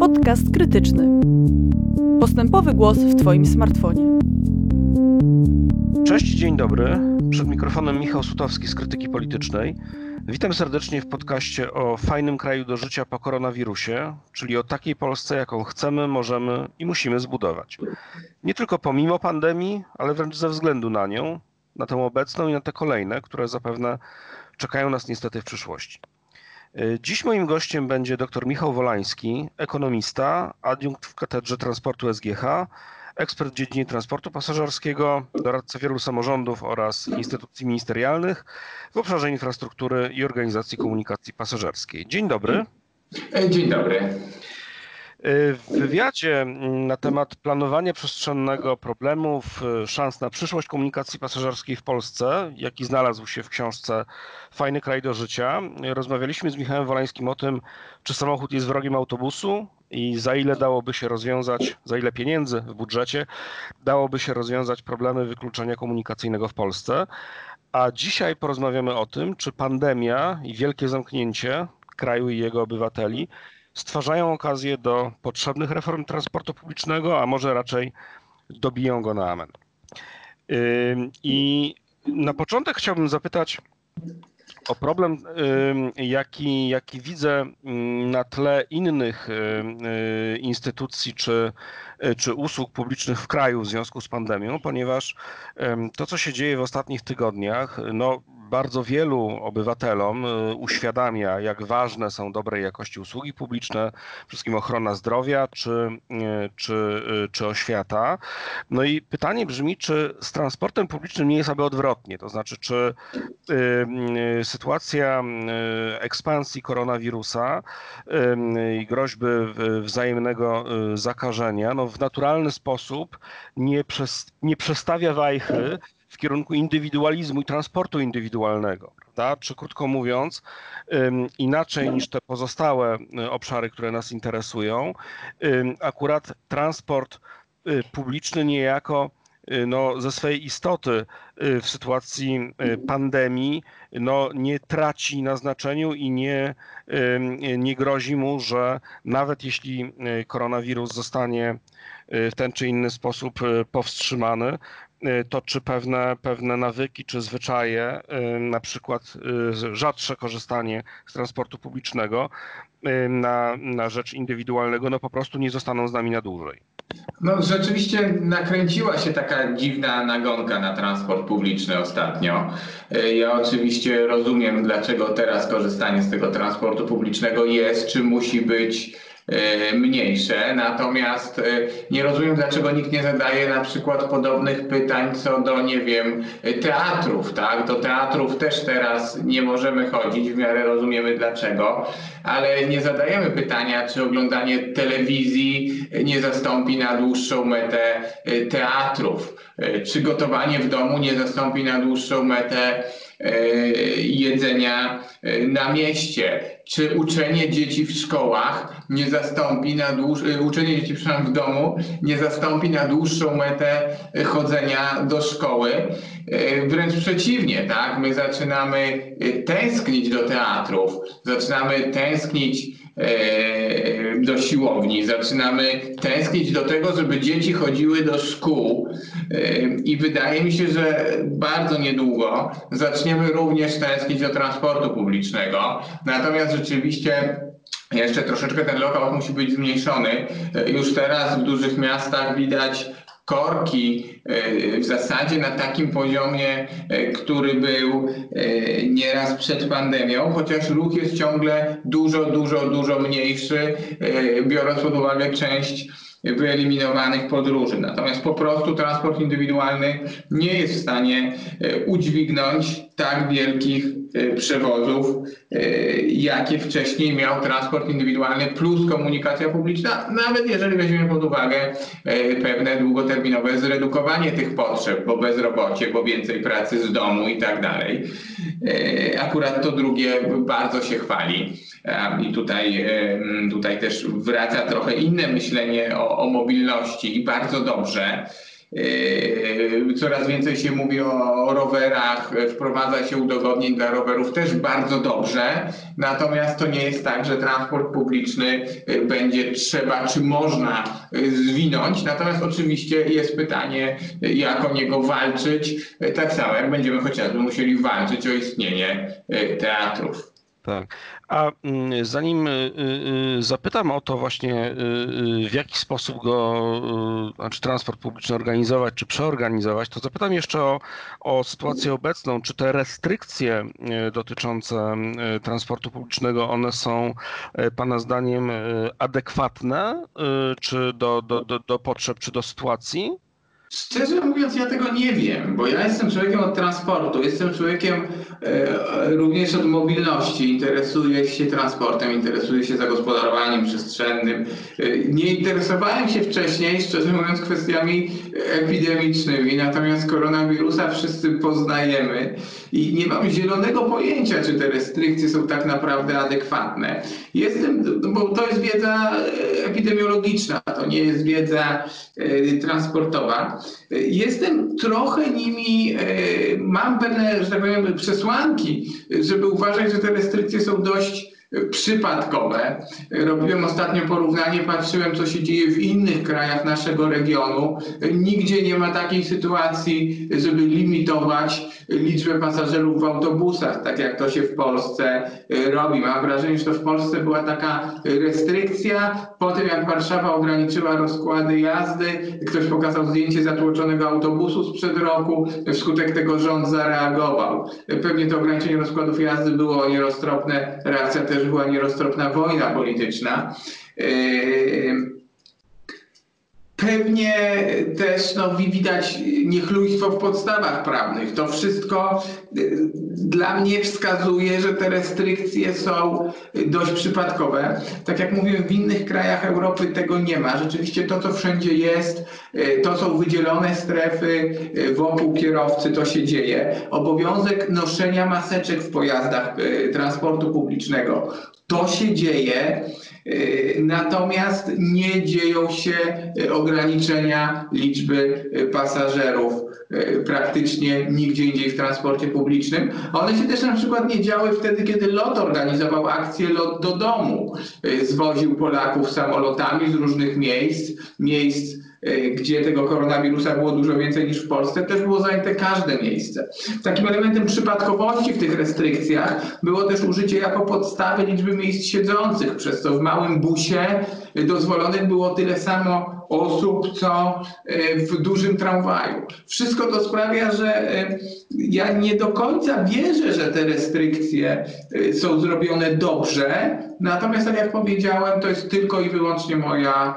Podcast krytyczny. Postępowy głos w Twoim smartfonie. Cześć, dzień dobry. Przed mikrofonem Michał Sutowski z Krytyki Politycznej. Witam serdecznie w podcaście o fajnym kraju do życia po koronawirusie, czyli o takiej Polsce, jaką chcemy, możemy i musimy zbudować. Nie tylko pomimo pandemii, ale wręcz ze względu na nią, na tę obecną i na te kolejne, które zapewne czekają nas niestety w przyszłości. Dziś moim gościem będzie dr Michał Wolański, ekonomista, adiunkt w Katedrze Transportu SGH, ekspert w dziedzinie transportu pasażerskiego, doradca wielu samorządów oraz instytucji ministerialnych w obszarze infrastruktury i organizacji komunikacji pasażerskiej. Dzień dobry. Dzień dobry. W wywiadzie na temat planowania przestrzennego problemów, szans na przyszłość komunikacji pasażerskiej w Polsce, jaki znalazł się w książce Fajny kraj do życia, rozmawialiśmy z Michałem Wolańskim o tym, czy samochód jest wrogiem autobusu i za ile dałoby się rozwiązać, za ile pieniędzy w budżecie dałoby się rozwiązać problemy wykluczenia komunikacyjnego w Polsce. A dzisiaj porozmawiamy o tym, czy pandemia i wielkie zamknięcie kraju i jego obywateli stwarzają okazję do potrzebnych reform transportu publicznego, a może raczej dobiją go na amen. I na początek chciałbym zapytać o problem, jaki, jaki widzę na tle innych instytucji czy, czy usług publicznych w kraju w związku z pandemią, ponieważ to, co się dzieje w ostatnich tygodniach, no, bardzo wielu obywatelom y, uświadamia, jak ważne są dobrej jakości usługi publiczne, wszystkim ochrona zdrowia czy, y, czy, y, czy oświata. No i pytanie brzmi, czy z transportem publicznym nie jest aby odwrotnie? To znaczy, czy sytuacja ekspansji koronawirusa i groźby wzajemnego zakażenia no w naturalny sposób nie, przez, nie przestawia wajchy kierunku indywidualizmu i transportu indywidualnego. Prawda? Czy krótko mówiąc, inaczej niż te pozostałe y, obszary, które nas interesują, akurat transport y, publiczny niejako y, no, ze swojej istoty w sytuacji pandemii no, nie traci na znaczeniu i nie, nie grozi mu, że nawet jeśli koronawirus zostanie w ten czy inny sposób powstrzymany, Y, to czy pewne, pewne nawyki czy zwyczaje, y, na przykład y, rzadsze korzystanie z transportu publicznego na, na rzecz indywidualnego, no po prostu nie zostaną z nami na dłużej. No rzeczywiście nakręciła się taka dziwna nagonka na transport publiczny ostatnio. Ja oczywiście rozumiem, dlaczego teraz korzystanie z tego transportu publicznego jest, czy musi być mniejsze. Natomiast e, nie rozumiem, dlaczego nikt nie zadaje na przykład podobnych pytań co do, nie wiem, teatrów, tak? Do teatrów też teraz nie możemy chodzić, w miarę rozumiemy dlaczego, ale nie zadajemy pytania, czy oglądanie telewizji nie zastąpi na dłuższą metę e, teatrów, czy gotowanie w domu nie zastąpi na dłuższą metę jedzenia na mieście czy uczenie dzieci w szkołach nie zastąpi na dłuż... Y, uczenie dzieci w domu nie zastąpi na dłuższą metę chodzenia do szkoły. Wręcz przeciwnie, tak? My zaczynamy tęsknić do teatrów, zaczynamy tęsknić E, do siłowni, zaczynamy tęsknić do tego, żeby dzieci chodziły do szkół e, i wydaje mi się, że bardzo niedługo zaczniemy również tęsknić do transportu publicznego. Natomiast rzeczywiście jeszcze troszeczkę ten lokal musi być zmniejszony. E, już teraz w dużych miastach widać korki e, w zasadzie na takim poziomie, e, który był e, nieraz przed pandemią, chociaż ruch jest ciągle dużo, dużo, dużo mniejszy, biorąc pod uwagę część wyeliminowanych podróży. Natomiast po prostu transport indywidualny nie jest w stanie udźwignąć tak wielkich przewozów, y, jakie wcześniej miał transport indywidualny plus komunikacja publiczna, nawet jeżeli weźmiemy pod uwagę y, pewne długoterminowe zredukowanie tych potrzeb, bo bezrobocie, bo więcej pracy z domu i tak dalej. Akurat to drugie bardzo się chwali. I tutaj, tutaj też wraca trochę inne myślenie o, o mobilności i bardzo dobrze. Yy, Coraz więcej się mówi o rowerach, wprowadza się udogodnień dla rowerów, też bardzo dobrze. Natomiast to nie jest tak, że transport publiczny yy, będzie trzeba, czy można yy, zwinąć. Natomiast oczywiście jest pytanie, jak o niego walczyć. Tak samo jak będziemy chociażby musieli walczyć o istnienie teatrów. Tak. A mm, zanim y, y, zapytam o to właśnie, y, y, w jaki sposób go, y, znaczy transport publiczny organizować czy przeorganizować, to zapytam jeszcze o, o sytuację obecną. Czy te restrykcje y, dotyczące y, transportu publicznego, one są y, Pana zdaniem y, adekwatne y, czy do, do, do, do potrzeb, czy do sytuacji? Szczerze mówiąc, ja tego nie wiem, bo ja jestem człowiekiem od transportu, jestem człowiekiem e, również od mobilności, interesuję się transportem, interesuję się zagospodarowaniem przestrzennym. E, nie interesowałem się wcześniej, szczerze mówiąc, kwestiami epidemicznymi, natomiast koronawirusa wszyscy poznajemy i nie mam zielonego pojęcia, czy te restrykcje są tak naprawdę adekwatne. Jestem, bo to jest wiedza e, epidemiologiczna, to nie jest wiedza e, transportowa. Jestem trochę nimi, e, mam pewne, że tak powiem, przesłanki, żeby uważać, że te restrykcje są dość przypadkowe. E, Robiłem ostatnio porównanie, patrzyłem, co się dzieje w innych krajach naszego regionu. E, Nigdzie nie ma takiej sytuacji, żeby limitować liczbę pasażerów w autobusach, tak jak to się w Polsce e, robi. Mam wrażenie, że to w Polsce była taka restrykcja. Po tym, jak Warszawa ograniczyła rozkłady jazdy, ktoś pokazał zdjęcie zatłoczonego autobusu sprzed roku, wskutek tego rząd zareagował. Pewnie to ograniczenie rozkładów jazdy było nieroztropne, reakcja też była nieroztropna wojna polityczna. Yy, Pewnie też no, wi- widać niechlujstwo w podstawach prawnych. To wszystko y, dla mnie wskazuje, że te restrykcje są dość przypadkowe. Tak jak mówiłem, w innych krajach Europy tego nie ma. Rzeczywiście to, co wszędzie jest, y, to są wydzielone strefy y, wokół kierowcy, to się dzieje. Obowiązek noszenia maseczek w pojazdach transportu publicznego, to się dzieje. Y, Natomiast nie dzieją się y, ograniczenia liczby y, pasażerów praktycznie nigdzie indziej w transporcie publicznym. One się też na przykład nie działy wtedy, kiedy LOT organizował akcję LOT do domu. Zwoził Polaków samolotami z różnych miejsc, miejsc gdzie tego koronawirusa było dużo więcej niż w Polsce, też było zajęte każde miejsce. Takim elementem przypadkowości w tych restrykcjach było też użycie jako podstawy liczby miejsc siedzących, przez co w małym busie y, dozwolonych było tyle samo osób, co y, w dużym tramwaju. Wszystko to sprawia, że y, ja nie do końca wierzę, że te restrykcje y, są zrobione dobrze, natomiast tak jak powiedziałem, to jest tylko i wyłącznie moja,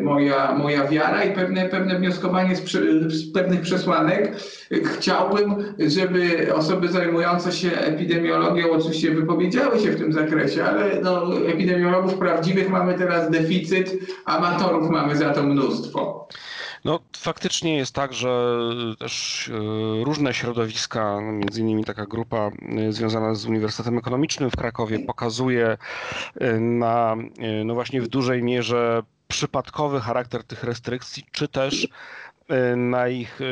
moja, moja wiara i pewne, pewne wnioskowanie z, z pewnych przesłanek. Chciałbym, żeby osoby zajmujące się epidemiologią oczywiście wypowiedziały się w tym zakresie, ale no, epidemiologów prawdziwych mamy teraz deficyt, amatorów mamy za to mnóstwo. No, faktycznie jest tak, że też e, różne środowiska, między innymi taka grupa e, związana z Uniwersytetem Ekonomicznym w Krakowie pokazuje e, na, e, no właśnie w dużej mierze przypadkowy charakter tych restrykcji, czy też e, na ich e,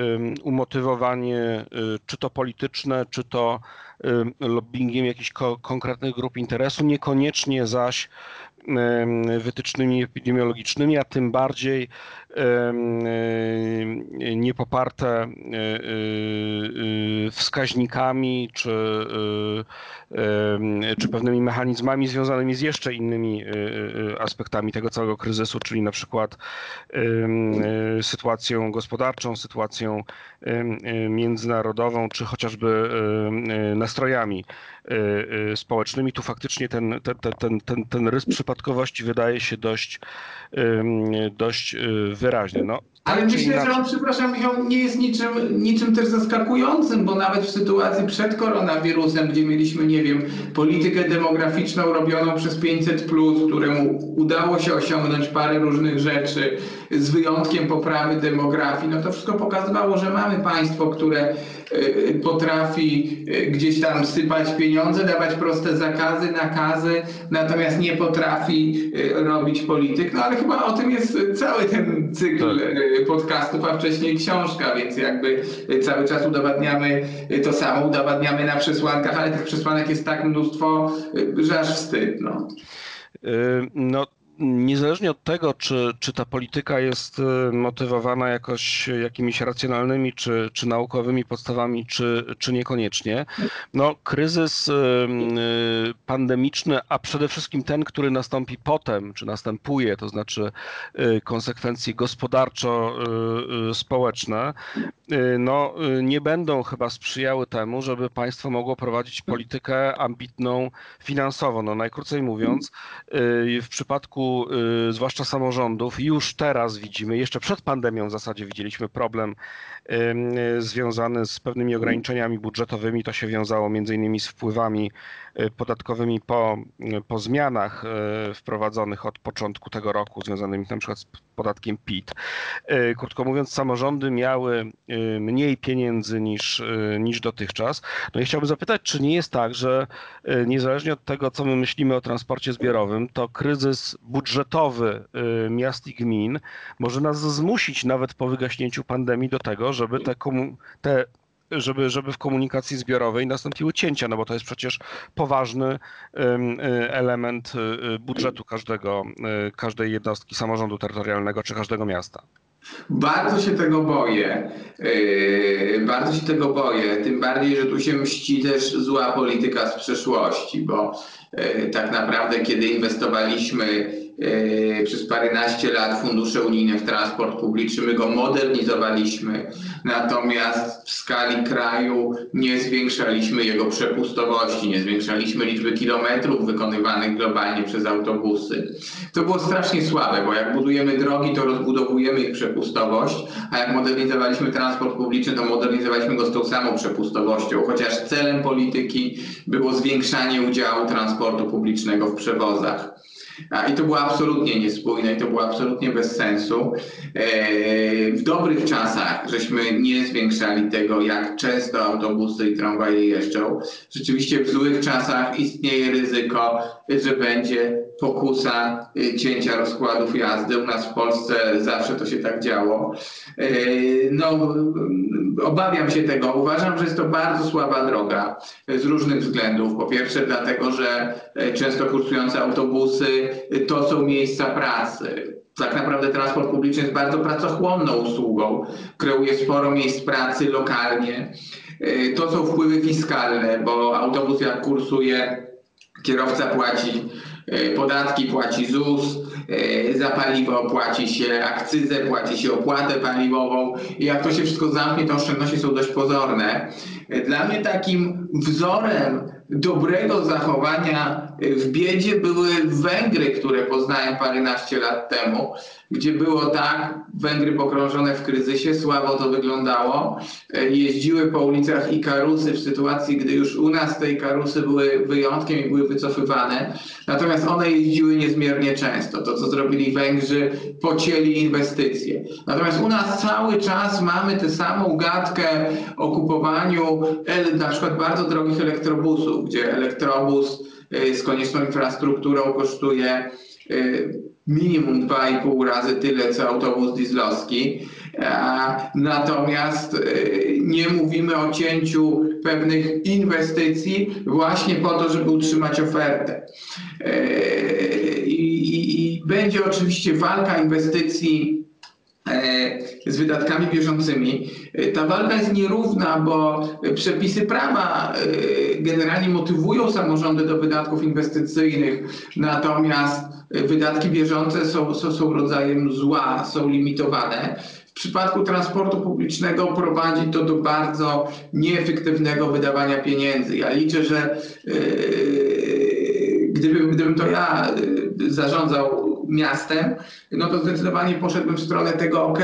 umotywowanie, e, czy to polityczne, czy to e, lobbyingiem jakichś ko- konkretnych grup interesu, niekoniecznie zaś wytycznymi epidemiologicznymi, a tym bardziej niepoparte e, e, e, wskaźnikami czy, czy pewnymi mechanizmami związanymi z jeszcze innymi aspektami tego całego kryzysu, czyli na przykład sytuacją gospodarczą, sytuacją międzynarodową, czy chociażby nastrojami społecznymi. Tu faktycznie ten, ten, ten, ten, ten, rys przypadkowości wydaje się dość, dość Zveráš, no. Ale myślę, że on, przepraszam, Michał, nie jest niczym, niczym też zaskakującym, bo nawet w sytuacji przed koronawirusem, gdzie mieliśmy, nie wiem, politykę demograficzną robioną przez 500, któremu udało się osiągnąć parę różnych rzeczy, z wyjątkiem poprawy demografii, no to wszystko pokazywało, że mamy państwo, które y, potrafi y, gdzieś tam sypać pieniądze, dawać proste zakazy, nakazy, natomiast nie potrafi y, robić polityk. No ale chyba o tym jest cały ten cykl Tak. Y, podcastów, a wcześniej książka, więc jakby y, cały czas udowadniamy y, to samo, udowadniamy na przesłankach, ale tych przesłanek jest tak mnóstwo, że aż wstyd. No. No, niezależnie od tego, czy, czy ta polityka jest y, motywowana jakoś jakimiś racjonalnymi czy, czy naukowymi podstawami, czy, czy niekoniecznie, no, kryzys y, y, pandemiczny, a przede wszystkim ten, który nastąpi potem, czy następuje, to znaczy konsekwencje gospodarczo-społeczne, no, nie będą chyba sprzyjały temu, żeby państwo mogło prowadzić politykę ambitną finansowo. No, najkrócej mówiąc, w przypadku y, zwłaszcza samorządów już teraz widzimy, jeszcze przed pandemią w zasadzie widzieliśmy problem y, związany z pewnymi ograniczeniami budżetowymi. To się wiązało między innymi z wpływami podatkowymi po, y, po zmianach y, wprowadzonych od początku tego roku, związanymi na przykład z podatkiem PIT. Y, Krótko mówiąc, samorządy miały y, mniej pieniędzy niż, y, niż dotychczas. No i chciałbym zapytać, czy nie jest tak, że y, niezależnie od tego, co my myślimy o transporcie zbiorowym, to kryzys budżetowy y, miast i gmin może nas zmusić nawet po wygaśnięciu pandemii do tego, żeby te, te żeby, żeby w komunikacji zbiorowej nastąpiły cięcia, no bo to jest przecież poważny y, element y, y, budżetu każdego, każdej jednostki samorządu terytorialnego czy każdego miasta. Bardzo się tego boję. Yy, bardzo się tego boję. Tym bardziej, że tu się mści też zła polityka z przeszłości, bo yy, tak naprawdę, kiedy inwestowaliśmy przez paręnaście lat fundusze unijne w transport publiczny, my go modernizowaliśmy, natomiast w skali kraju nie zwiększaliśmy jego przepustowości, nie zwiększaliśmy liczby kilometrów wykonywanych globalnie przez autobusy. To było strasznie słabe, bo jak budujemy drogi, to rozbudowujemy ich przepustowość, a jak modernizowaliśmy transport publiczny, to modernizowaliśmy go z tą samą przepustowością, chociaż celem polityki było zwiększanie udziału transportu publicznego w przewozach. I to było absolutnie niespójne i to było absolutnie bez sensu. E, W dobrych czasach żeśmy nie zwiększali tego, jak często autobusy i tramwaje jeżdżą. Rzeczywiście w złych czasach istnieje ryzyko, że będzie pokusa y, cięcia rozkładów jazdy. U nas w Polsce zawsze to się tak działo. E, No, y, obawiam się tego. Uważam, że jest to bardzo słaba droga y, z różnych względów. Po pierwsze, dlatego, że często kursujące autobusy y, to są miejsca pracy. Tak naprawdę transport publiczny jest bardzo pracochłonną usługą, kreuje sporo miejsc pracy lokalnie. To są wpływy fiskalne, bo autobus jak kursuje, kierowca płaci e, podatki, płaci ZUS, e, za paliwo płaci się akcyzę, płaci się opłatę paliwową i jak to się wszystko zamknie, to oszczędności są dość pozorne. E, Dla mnie takim wzorem dobrego zachowania w biedzie były Węgry, które poznałem paręnaście lat temu, gdzie było tak, Węgry pogrążone w kryzysie, słabo to wyglądało, e, jeździły po ulicach Ikarusy w sytuacji, gdy już u nas te Ikarusy były wyjątkiem i były wycofywane, natomiast one jeździły niezmiernie często. To, co zrobili Węgrzy, pocięli inwestycje. Natomiast u nas cały czas mamy tę samą gadkę o kupowaniu na przykład bardzo drogich elektrobusów, gdzie elektrobus y, z konieczną infrastrukturą kosztuje y, minimum 2,5 razy tyle co autobus dieslowski. A, Natomiast y, nie mówimy o cięciu pewnych inwestycji właśnie po to, żeby utrzymać ofertę. Y, I, i, będzie oczywiście walka inwestycji e, z wydatkami bieżącymi. E, Ta walka jest nierówna, bo przepisy prawa e, generalnie motywują samorządy do wydatków inwestycyjnych, natomiast e, wydatki bieżące są, są, są rodzajem zła, są limitowane. W przypadku transportu publicznego prowadzi to do bardzo nieefektywnego wydawania pieniędzy. Ja liczę, że gdybym, to ja zarządzał miastem, no to zdecydowanie poszedłbym w stronę tego, ok,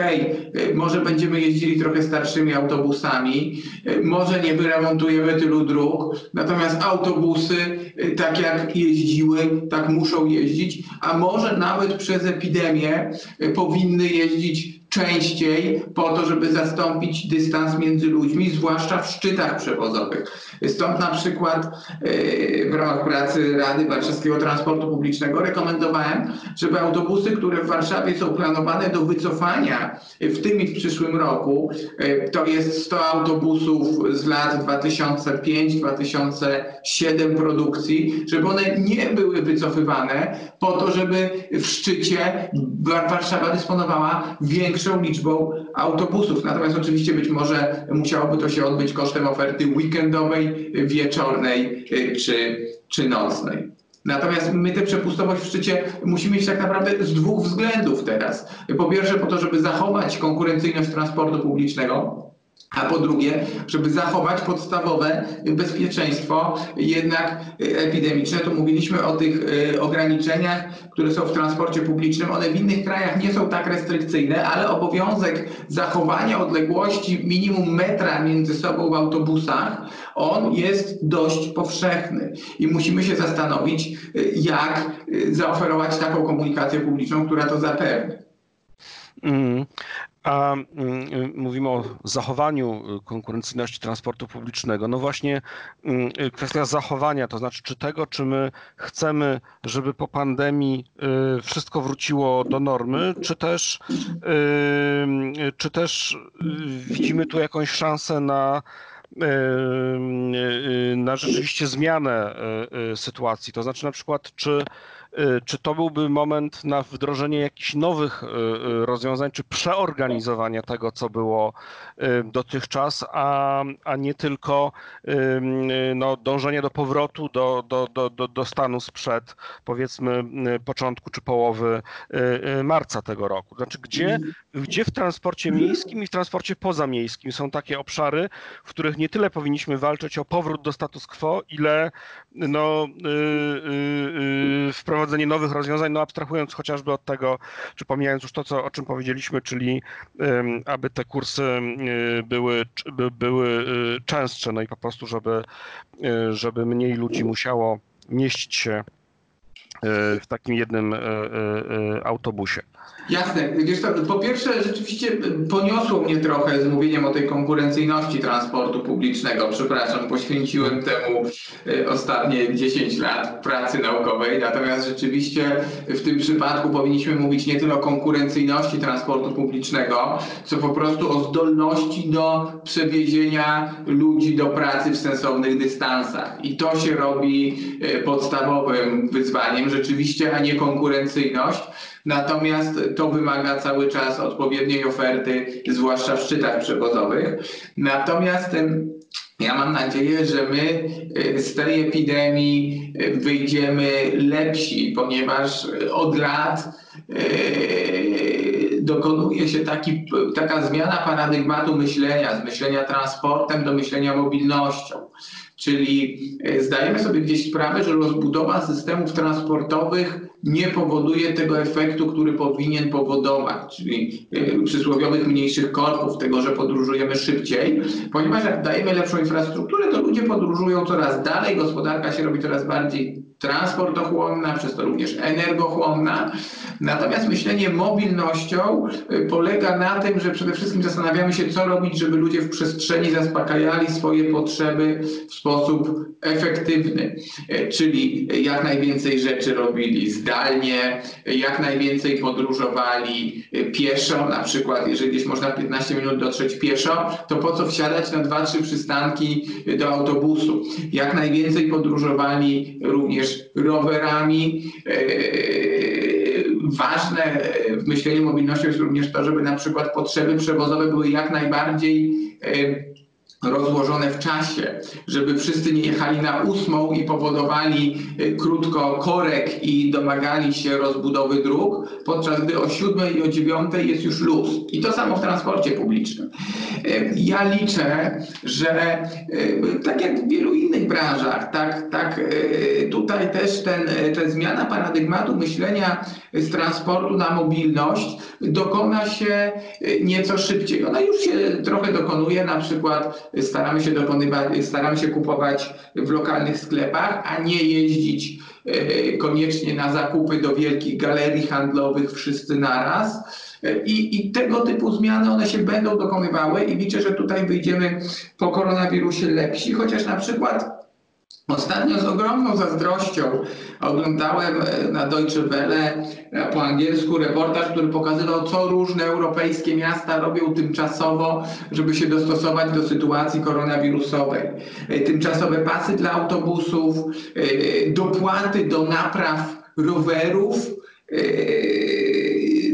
może będziemy jeździli trochę starszymi autobusami, yy, może nie wyremontujemy tylu dróg, natomiast autobusy, yy, tak jak jeździły, tak muszą jeździć, a może nawet przez epidemię yy, powinny jeździć częściej po to, żeby zastąpić dystans między ludźmi, zwłaszcza w szczytach przewozowych. Stąd na przykład yy, w ramach pracy Rady Warszawskiego Transportu Publicznego rekomendowałem, żeby autobusy, które w Warszawie są planowane do wycofania w tym i w przyszłym roku, yy, to jest 100 autobusów z lat 2005-2007 produkcji, żeby one nie były wycofywane po to, żeby w szczycie Wa- Warszawa dysponowała większą liczbą autobusów. Natomiast oczywiście być może musiałoby to się odbyć kosztem oferty weekendowej, wieczornej y, czy, czy nocnej. Natomiast my tę przepustowość w szczycie musimy mieć tak naprawdę z dwóch względów teraz. Po pierwsze po to, żeby zachować konkurencyjność transportu publicznego, a po drugie, żeby zachować podstawowe bezpieczeństwo jednak epidemiczne. Tu mówiliśmy o tych y, ograniczeniach, które są w transporcie publicznym. One w innych krajach nie są tak restrykcyjne, ale obowiązek zachowania odległości minimum metra między sobą w autobusach, on jest dość powszechny. I musimy się zastanowić, y, jak y, zaoferować taką komunikację publiczną, która to zapewni. Mm. A mm, y, mówimy o zachowaniu y, konkurencyjności transportu publicznego. No właśnie mm, y, kwestia zachowania, to znaczy czy tego, czy my chcemy, żeby po pandemii wszystko wróciło do normy, czy też, czy też widzimy tu jakąś szansę na na rzeczywiście zmianę sytuacji. To znaczy na przykład, czy, czy to byłby moment na wdrożenie jakichś nowych y, y, rozwiązań, czy przeorganizowania tego, co było dotychczas, a, a nie tylko no, dążenie do powrotu do, do, do, do, do stanu sprzed powiedzmy początku czy połowy marca tego roku. Znaczy, gdzie, gdzie w transporcie miejskim i w transporcie pozamiejskim są takie obszary, w których nie tyle powinniśmy walczyć o powrót do status quo, ile no, y, y, y, wprowadzenie nowych rozwiązań, no abstrahując chociażby od tego, czy pomijając już to, co, o czym powiedzieliśmy, czyli aby te kursy były, by, były y, częstsze, no i po prostu, żeby, y, żeby mniej ludzi musiało mieścić się w takim jednym y, y, autobusie. Jasne. Wiesz co, po pierwsze rzeczywiście poniosło mnie trochę z mówieniem o tej konkurencyjności transportu publicznego. Przepraszam, poświęciłem temu e, ostatnie 10 lat pracy naukowej. Natomiast rzeczywiście w tym przypadku powinniśmy mówić nie tyle o konkurencyjności transportu publicznego, co po prostu o zdolności do przewiezienia ludzi do pracy w sensownych dystansach. I to się robi e, podstawowym wyzwaniem rzeczywiście, a nie konkurencyjność. Natomiast to wymaga cały czas odpowiedniej oferty, zwłaszcza w szczytach przewozowych. Natomiast ja mam nadzieję, że my e, z tej epidemii e, wyjdziemy lepsi, ponieważ e, od lat dokonuje się taki, taka zmiana paradygmatu myślenia, z myślenia transportem do myślenia mobilnością. Czyli e, zdajemy sobie gdzieś sprawę, że rozbudowa systemów transportowych nie powoduje tego efektu, który powinien powodować, czyli e, przysłowiowych mniejszych korków, tego, że podróżujemy szybciej, ponieważ jak dajemy lepszą infrastrukturę, to ludzie podróżują coraz dalej, gospodarka się robi coraz bardziej transportochłonna, przez to również energochłonna. Natomiast myślenie mobilnością y, polega na tym, że przede wszystkim zastanawiamy się, co robić, żeby ludzie w przestrzeni zaspokajali swoje potrzeby w sposób efektywny, Y, czyli jak najwięcej rzeczy robili zdalnie, y, jak najwięcej podróżowali pieszo, na przykład jeżeli gdzieś można 15 minut dotrzeć pieszo, to po co wsiadać na 2-3 przystanki do autobusu? Jak najwięcej podróżowali również rowerami. Yy, Ważne w myśleniu mobilności jest również to, żeby na przykład potrzeby przewozowe były jak najbardziej yy, rozłożone w czasie, żeby wszyscy nie jechali na ósmą i powodowali y, krótko korek i domagali się rozbudowy dróg, podczas gdy o siódmej i o dziewiątej jest już luz. I to samo w transporcie publicznym. Y, Ja liczę, że y, tak jak w wielu innych branżach, tak, tak tutaj też ten, ta zmiana paradygmatu myślenia z transportu na mobilność dokona się nieco szybciej. Ona już się trochę dokonuje, na przykład staramy się dokonywać, staramy się kupować w lokalnych sklepach, a nie jeździć e, koniecznie na zakupy do wielkich galerii handlowych wszyscy naraz. E, I, I tego typu zmiany one się będą dokonywały i liczę, że tutaj wyjdziemy po koronawirusie lepsi, chociaż na przykład Ostatnio z ogromną zazdrością oglądałem e, na Deutsche Welle e, po angielsku reportaż, który pokazywał, co różne europejskie miasta robią tymczasowo, żeby się dostosować do sytuacji koronawirusowej. E, Tymczasowe pasy dla autobusów, dopłaty do napraw rowerów,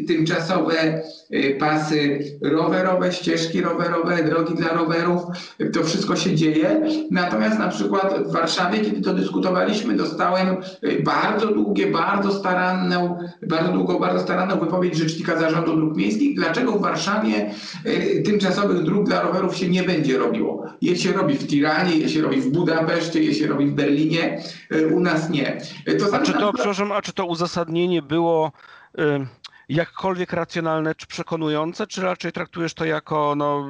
tymczasowe e, pasy rowerowe, ścieżki rowerowe, drogi dla rowerów. To wszystko się dzieje. Natomiast na przykład w Warszawie, kiedy to dyskutowaliśmy, dostałem e, bardzo długie, bardzo staranną, bardzo długą, bardzo staranną wypowiedź Rzecznika Zarządu Dróg Miejskich, dlaczego w Warszawie tymczasowych dróg dla rowerów się nie będzie robiło. Je się robi w Tiranie, je się robi w Budapeszcie, je się robi w Berlinie, u nas nie. To A czy na to, przykład- przepraszam, a czy to uzasadnienie było jakkolwiek racjonalne czy przekonujące, czy raczej traktujesz to jako no,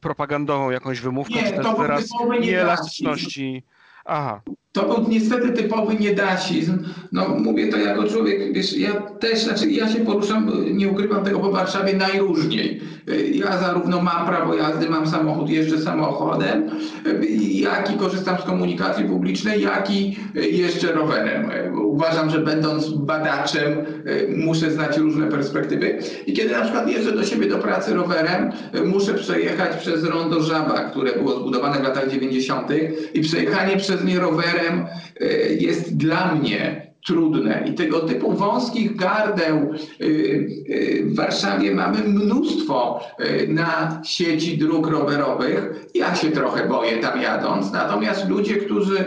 propagandową jakąś wymówkę, Nie, czy też wyraz nieelastyczności? Aha, To był niestety typowy niedasizm. No mówię to jako człowiek, wiesz, ja też, znaczy ja się poruszam, nie ukrywam tego po Warszawie najróżniej. Ja zarówno mam prawo jazdy, mam samochód, jeżdżę samochodem, jak i korzystam z komunikacji publicznej, jak i jeżdżę rowerem. Uważam, że będąc badaczem muszę znać różne perspektywy. I kiedy na przykład jeżdżę do siebie do pracy rowerem, muszę przejechać przez rondo Żaba, które było zbudowane w latach 90. i przejechanie przez nie rowerem e, jest dla mnie trudne. I tego typu wąskich gardeł e, e, w Warszawie mamy mnóstwo na sieci dróg rowerowych. Ja się trochę boję tam jadąc, natomiast ludzie, którzy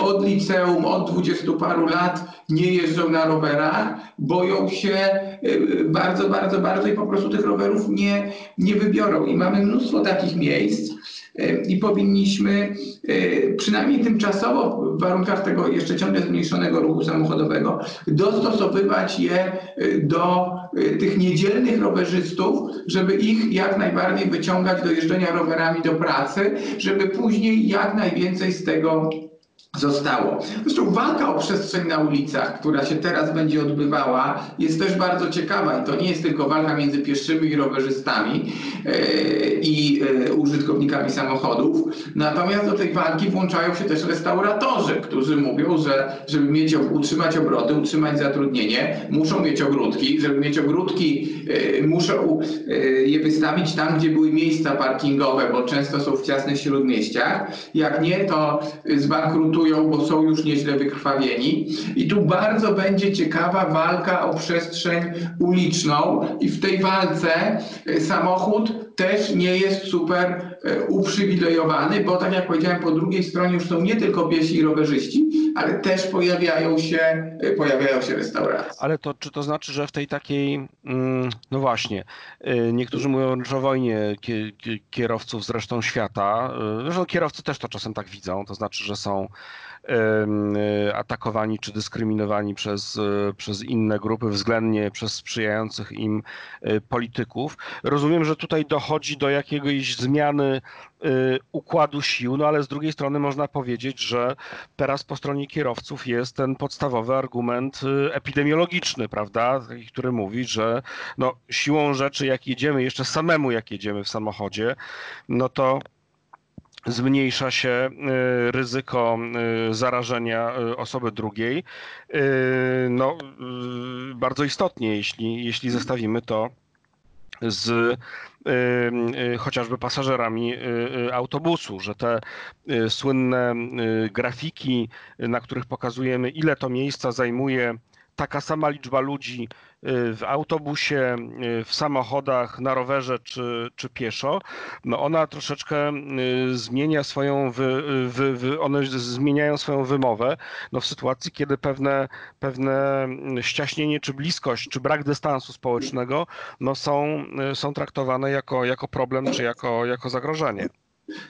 od liceum, od dwudziestu paru lat nie jeżdżą na rowerach, boją się e, bardzo, bardzo, bardzo i po prostu tych rowerów nie, nie wybiorą. I mamy mnóstwo takich miejsc e, i powinniśmy przynajmniej tymczasowo w warunkach tego jeszcze ciągle zmniejszonego ruchu samochodowego dostosowywać je do tych niedzielnych rowerzystów, żeby ich jak najbardziej wyciągać do jeżdżenia rowerami do pracy, żeby później jak najwięcej z tego zostało. Zresztą walka o przestrzeń na ulicach, która się teraz będzie odbywała, jest też bardzo ciekawa i to nie jest tylko walka między pieszymi i rowerzystami e, i e, użytkownikami samochodów. Natomiast do tej walki włączają się też restauratorzy, którzy mówią, że żeby mieć, utrzymać obroty, utrzymać zatrudnienie, muszą mieć ogródki. Żeby mieć ogródki, e, muszą je wystawić tam, gdzie były miejsca parkingowe, bo często są w ciasnych śródmieściach. Jak nie, to zbankrutują, bo są już nieźle wykrwawieni. I tu bardzo będzie ciekawa walka o przestrzeń uliczną i w tej walce e, samochód też nie jest super e, uprzywilejowany, bo tak jak powiedziałem, po drugiej stronie już są nie tylko piesi i rowerzyści, ale też pojawiają się, e, pojawiają się restauracje. ale to czy to znaczy, że w tej takiej, mm, no właśnie, y, niektórzy mówią że o wojnie kie- kie- kierowców zresztą świata, zresztą kierowcy też to czasem tak widzą, to znaczy, że są atakowani czy dyskryminowani przez, y, przez inne grupy, względnie przez sprzyjających im y, polityków. Rozumiem, że tutaj dochodzi do jakiejś zmiany y, układu sił, no ale z drugiej strony można powiedzieć, że teraz po stronie kierowców jest ten podstawowy argument y, epidemiologiczny, prawda, który mówi, że no, siłą rzeczy, jak jedziemy, jeszcze samemu jak jedziemy w samochodzie, no to zmniejsza się y, ryzyko y, zarażenia y, osoby drugiej. No, bardzo istotnie, jeśli, jeśli zestawimy to z chociażby pasażerami autobusu, że te słynne grafiki, na których pokazujemy, ile to miejsca zajmuje taka sama liczba ludzi w autobusie, y, w samochodach, na rowerze czy, czy pieszo, no ona troszeczkę y, zmienia swoją, wy, wy, wy, one zmieniają swoją wymowę, no w sytuacji, kiedy pewne, pewne mm, ściaśnienie, czy bliskość, czy brak dystansu społecznego, no są, y, są traktowane jako, jako problem, czy jako, jako zagrożenie.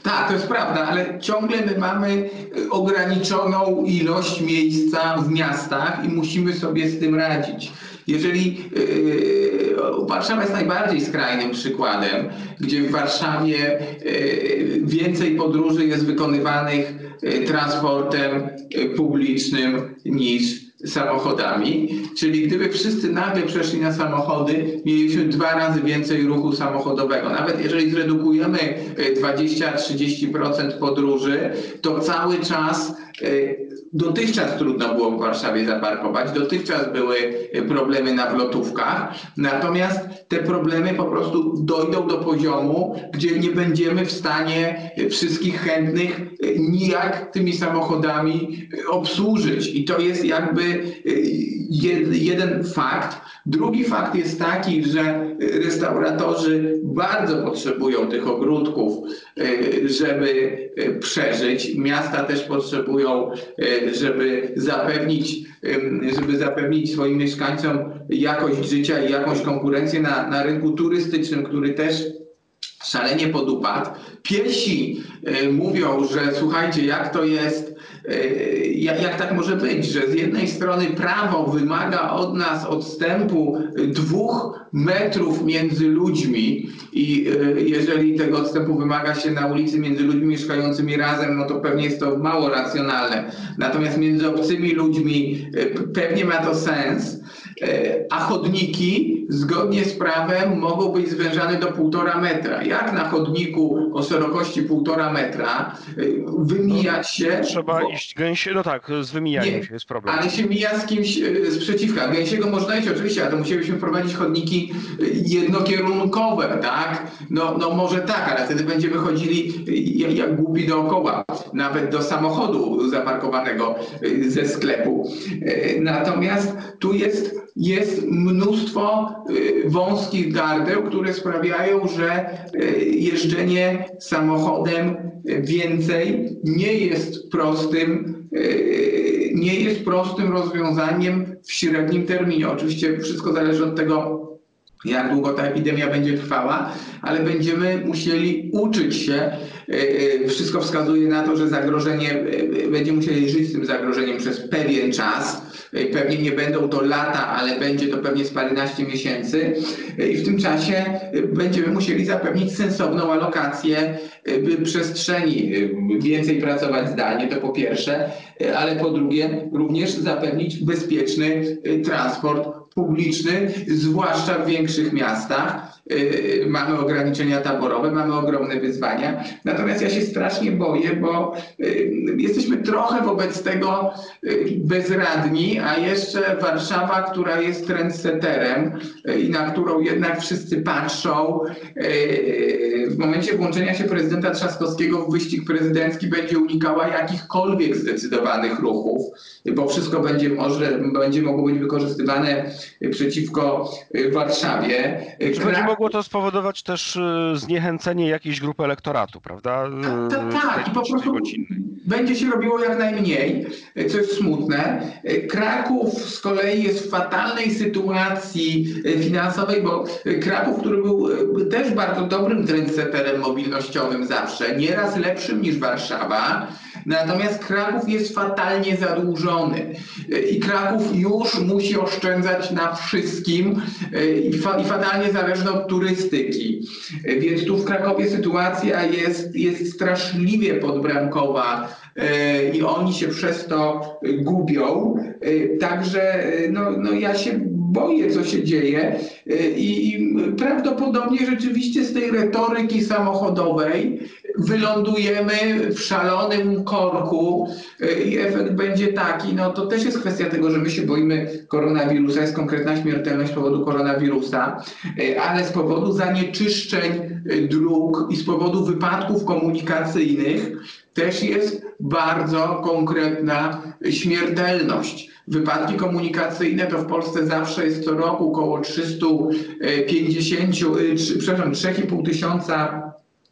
Tak, to jest prawda, ale ciągle my mamy y, ograniczoną ilość miejsca w miastach i musimy sobie z tym radzić. Jeżeli yy, Warszawa jest najbardziej skrajnym przykładem, gdzie w Warszawie yy, więcej podróży jest wykonywanych yy, transportem yy, publicznym niż samochodami, czyli gdyby wszyscy nagle przeszli na samochody, mieliśmy dwa razy więcej ruchu samochodowego. Nawet jeżeli zredukujemy e, 20-30% podróży, to cały czas e, Dotychczas trudno było w Warszawie zaparkować, dotychczas były e, problemy na wlotówkach, natomiast te problemy po prostu dojdą do poziomu, gdzie nie będziemy w stanie e, wszystkich chętnych e, nijak tymi samochodami obsłużyć. I to jest jakby jed- jeden fakt. Drugi fakt jest taki, że restauratorzy bardzo potrzebują tych ogródków, żeby przeżyć. Miasta też potrzebują, żeby zapewnić, żeby zapewnić swoim mieszkańcom jakość życia i jakąś konkurencję na, na rynku turystycznym, który też szalenie podupadł. Piesi mówią, że słuchajcie, jak to jest, jak, jak tak może być, że z jednej strony prawo wymaga od nas odstępu dwóch metrów między ludźmi i e, jeżeli tego odstępu wymaga się na ulicy między ludźmi mieszkającymi razem, no to pewnie jest to mało racjonalne. Natomiast między obcymi ludźmi e, pewnie ma to sens, a chodniki zgodnie z prawem mogą być zwężane do półtora metra. Jak na chodniku o szerokości półtora metra y, wymijać się... Trzeba bo- iść gęsie, no tak, z wymijaniem Nie, się jest problem. ale się mija z kimś y, sprzeciwka. Gęsiego można iść oczywiście, ale to musielibyśmy wprowadzić chodniki y, jednokierunkowe, tak? No, no może tak, ale wtedy będziemy chodzili jak, jak głupi dookoła, nawet do samochodu zaparkowanego ze sklepu. Natomiast tu jest, jest mnóstwo wąskich gardeł, które sprawiają, że y, jeżdżenie samochodem więcej nie jest prostym nie jest prostym rozwiązaniem w średnim terminie. Oczywiście wszystko zależy od tego, jak długo ta epidemia będzie trwała, ale będziemy musieli uczyć się. Yy, Wszystko wskazuje na to, że zagrożenie, yy, będziemy musieli żyć z tym zagrożeniem przez pewien czas. Pewnie nie będą to lata, ale będzie to pewnie z paręnaście miesięcy. I w tym czasie będziemy musieli zapewnić sensowną alokację przestrzeni, więcej pracować zdalnie, to po pierwsze, ale po drugie również zapewnić bezpieczny transport publiczny, zwłaszcza w większych miastach. Yy, Mamy ograniczenia taborowe, mamy ogromne wyzwania. Natomiast ja się strasznie boję, bo yy, jesteśmy trochę wobec tego yy, bezradni, a jeszcze Warszawa, która jest trendsetterem yy, i na którą jednak wszyscy patrzą, w momencie włączenia się prezydenta Trzaskowskiego w wyścig prezydencki będzie unikała jakichkolwiek zdecydowanych ruchów, bo wszystko będzie, może, będzie mogło być wykorzystywane przeciwko y, Warszawie. Czy będzie mogło to spowodować też y, zniechęcenie jakiejś grupy elektoratu, prawda? Tak, tak, Y, tak. I po prostu będzie się robiło jak najmniej, co jest smutne. Kraków z kolei jest w fatalnej sytuacji finansowej, bo Kraków, który był też bardzo dobrym trendsetterem mobilnościowym zawsze, nieraz lepszym niż Warszawa, natomiast Kraków jest fatalnie zadłużony i Kraków już musi oszczędzać na wszystkim i, fa, i fatalnie zależny od turystyki. Więc tu w Krakowie sytuacja jest, jest straszliwie podbramkowa e, i oni się przez to e, gubią. E, Także e, no, no ja się boję, co się dzieje e, i prawdopodobnie rzeczywiście z tej retoryki samochodowej wylądujemy w szalonym korku e, i efekt będzie taki, no to też jest kwestia tego, że my się boimy koronawirusa, jest konkretna śmiertelność z powodu koronawirusa, e, ale z powodu zanieczyszczeń dróg i z powodu wypadków komunikacyjnych też jest bardzo konkretna śmiertelność. Wypadki komunikacyjne to w Polsce zawsze jest co roku około 350, y, przepraszam, 3,5 tysiąca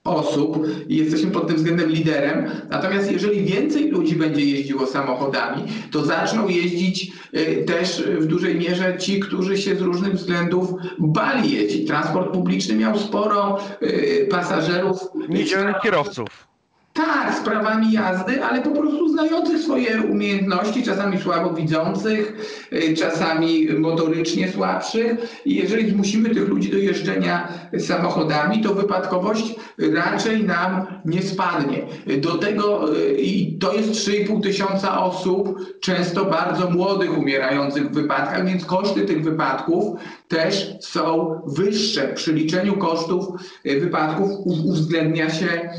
osób i jesteśmy pod tym względem liderem. Natomiast jeżeli więcej ludzi będzie jeździło samochodami, to zaczną jeździć y, też w dużej mierze ci, którzy się z różnych względów bali jeździć. Transport publiczny miał sporo y, pasażerów. Niedzielnych kierowców. Tak, z prawami jazdy, ale po prostu znających swoje umiejętności, czasami słabo widzących, y, czasami motorycznie słabszych. I jeżeli zmusimy tych ludzi do jeżdżenia samochodami, to wypadkowość raczej nam nie spadnie. Do tego, y, i to jest 3,5 tysiąca osób, często bardzo młodych, umierających w wypadkach, więc koszty tych wypadków też są wyższe. Przy liczeniu kosztów y, wypadków uwzględnia się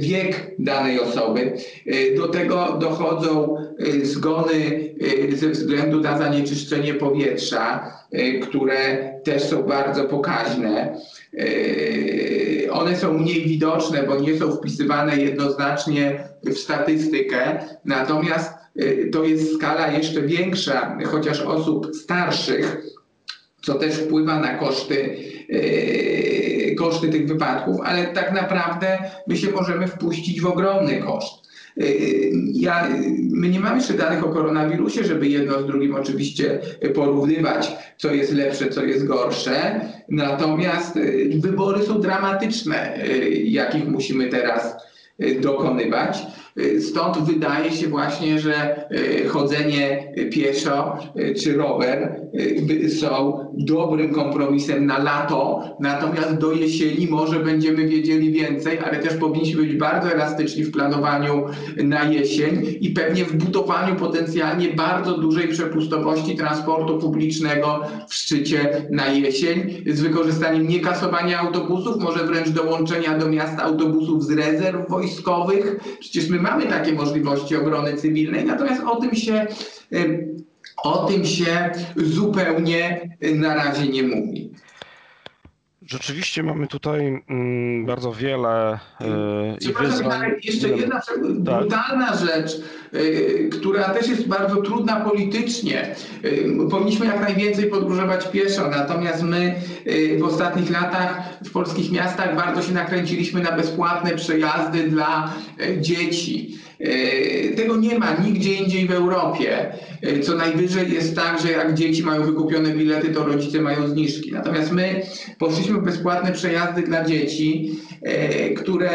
wiek danej osoby. Y, Do tego dochodzą y, zgony y, ze względu na zanieczyszczenie powietrza, które też są bardzo pokaźne. One są mniej widoczne, bo nie są wpisywane jednoznacznie w statystykę, natomiast to jest skala jeszcze większa, chociaż osób starszych co też wpływa na koszty, koszty tych wypadków, ale tak naprawdę my się możemy wpuścić w ogromny koszt. Yy, Ja, my nie mamy jeszcze danych o koronawirusie, żeby jedno z drugim oczywiście porównywać, co jest lepsze, co jest gorsze. Natomiast yy, wybory są dramatyczne, yy, jakich musimy teraz yy, dokonywać. Yy, Stąd wydaje się właśnie, że yy, chodzenie pieszo yy, czy rower są dobrym kompromisem na lato, natomiast do jesieni może będziemy wiedzieli więcej, ale też powinniśmy być bardzo elastyczni w planowaniu na jesień i pewnie w budowaniu potencjalnie bardzo dużej przepustowości transportu publicznego w szczycie na jesień z wykorzystaniem nie kasowania autobusów, może wręcz dołączenia do miasta autobusów z rezerw wojskowych. Przecież my mamy takie możliwości obrony cywilnej, natomiast o tym się o tym się zupełnie na razie nie mówi. Rzeczywiście mamy tutaj mm, bardzo wiele y, Przepraszam, wyzwań. jeszcze jedna brutalna rzecz, y, która też jest bardzo trudna politycznie. Y, powinniśmy jak najwięcej podróżować pieszo, natomiast my y, w ostatnich latach w polskich miastach bardzo się nakręciliśmy na bezpłatne przejazdy dla dzieci. Y, Tego nie ma nigdzie indziej w Europie. Y, Co najwyżej jest tak, że jak dzieci mają wykupione bilety, to rodzice mają zniżki. Natomiast my poszliśmy w bezpłatne przejazdy dla dzieci, e, które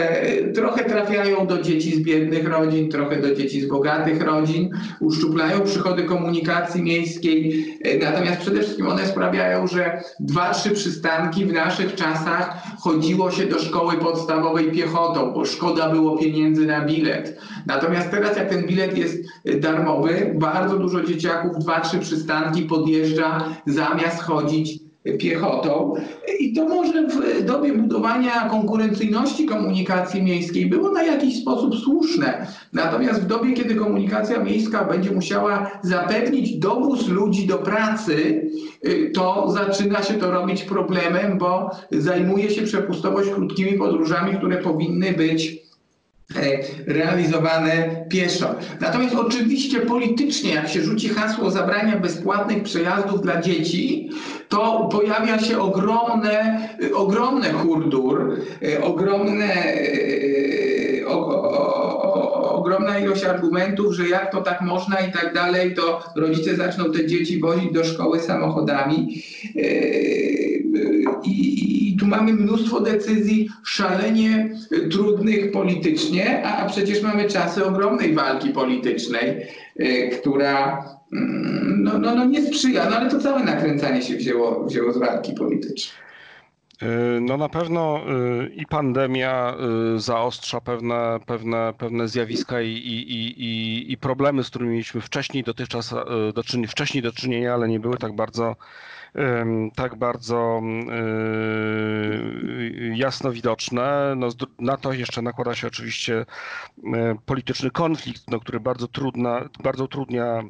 trochę trafiają do dzieci z biednych rodzin, trochę do dzieci z bogatych rodzin, uszczuplają przychody komunikacji miejskiej, e, natomiast przede wszystkim one sprawiają, że dwa, trzy przystanki w naszych czasach chodziło się do szkoły podstawowej piechotą, bo szkoda było pieniędzy na bilet. Natomiast teraz jak ten bilet jest e, darmowy, bardzo dużo dzieciaków dwa, trzy przystanki podjeżdża zamiast chodzić piechotą. I to może w dobie budowania konkurencyjności komunikacji miejskiej było na jakiś sposób słuszne. Natomiast w dobie, kiedy komunikacja miejska będzie musiała zapewnić dowóz ludzi do pracy, y, to zaczyna się to robić problemem, bo zajmuje się przepustowość krótkimi podróżami, które powinny być realizowane pieszo. Natomiast oczywiście politycznie, jak się rzuci hasło zabrania bezpłatnych przejazdów dla dzieci, to pojawia się ogromne, y, ogromne hurdur, y, ogromne, y, o, o, ogromna ilość argumentów, że jak to tak można i tak dalej, to rodzice zaczną te dzieci wozić do szkoły samochodami. Y, I, I tu mamy mnóstwo decyzji szalenie y, trudnych politycznie, a, a przecież mamy czasy ogromnej walki politycznej, y, która mm, no, no, no nie sprzyja, no ale to całe nakręcanie się wzięło, wzięło z walki politycznej. Y, No na pewno y, i pandemia y, zaostrza pewne, pewne, pewne zjawiska i, i, i, i- i problemy, z którymi mieliśmy wcześniej dotychczas y, do czynienia, wcześniej do czynienia, ale nie były tak bardzo tak bardzo y, jasno widoczne. No, na to jeszcze nakłada się oczywiście polityczny konflikt, no, który bardzo, trudna, bardzo utrudnia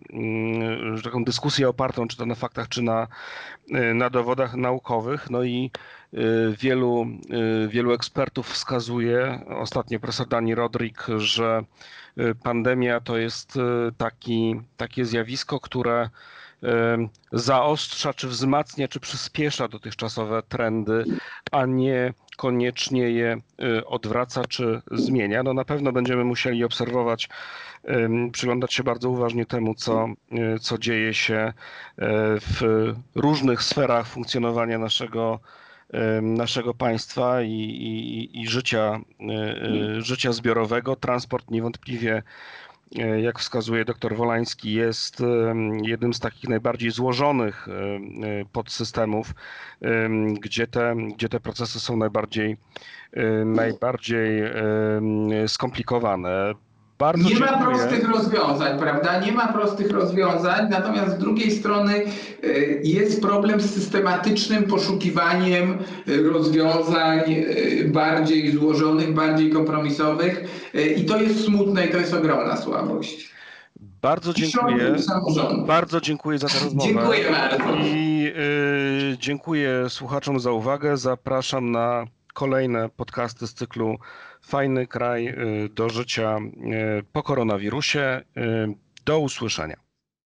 taką dyskusję opartą czy to na faktach, czy na, y, na dowodach naukowych. No i y, wielu, wielu ekspertów wskazuje, ostatnio profesor Dani Rodrik, że pandemia to jest taki, takie zjawisko, które zaostrza, czy wzmacnia, czy przyspiesza dotychczasowe trendy, a nie koniecznie je y, odwraca czy zmienia. No na pewno będziemy musieli obserwować, przyglądać się bardzo uważnie temu, co, y, co dzieje się y, w różnych sferach funkcjonowania naszego naszego państwa i, i, i życia, e, e, życia zbiorowego. Transport niewątpliwie, e, jak wskazuje dr Wolański, jest em, jednym z takich najbardziej złożonych e, podsystemów, em, gdzie te, gdzie te procesy są najbardziej, e, najbardziej skomplikowane. Bardzo Nie ma dziękuję. prostych rozwiązań, prawda? Nie ma prostych rozwiązań, natomiast z drugiej strony y, jest problem z systematycznym poszukiwaniem y, rozwiązań y, bardziej złożonych, bardziej kompromisowych i to jest smutne i to jest ogromna słabość. Bardzo dziękuję. Bardzo dziękuję za tę rozmowę. Dziękuję bardzo. I y, dziękuję słuchaczom za uwagę. Zapraszam na kolejne podcasty z cyklu Fajny kraj y, do życia y, po koronawirusie. Y, Do usłyszenia.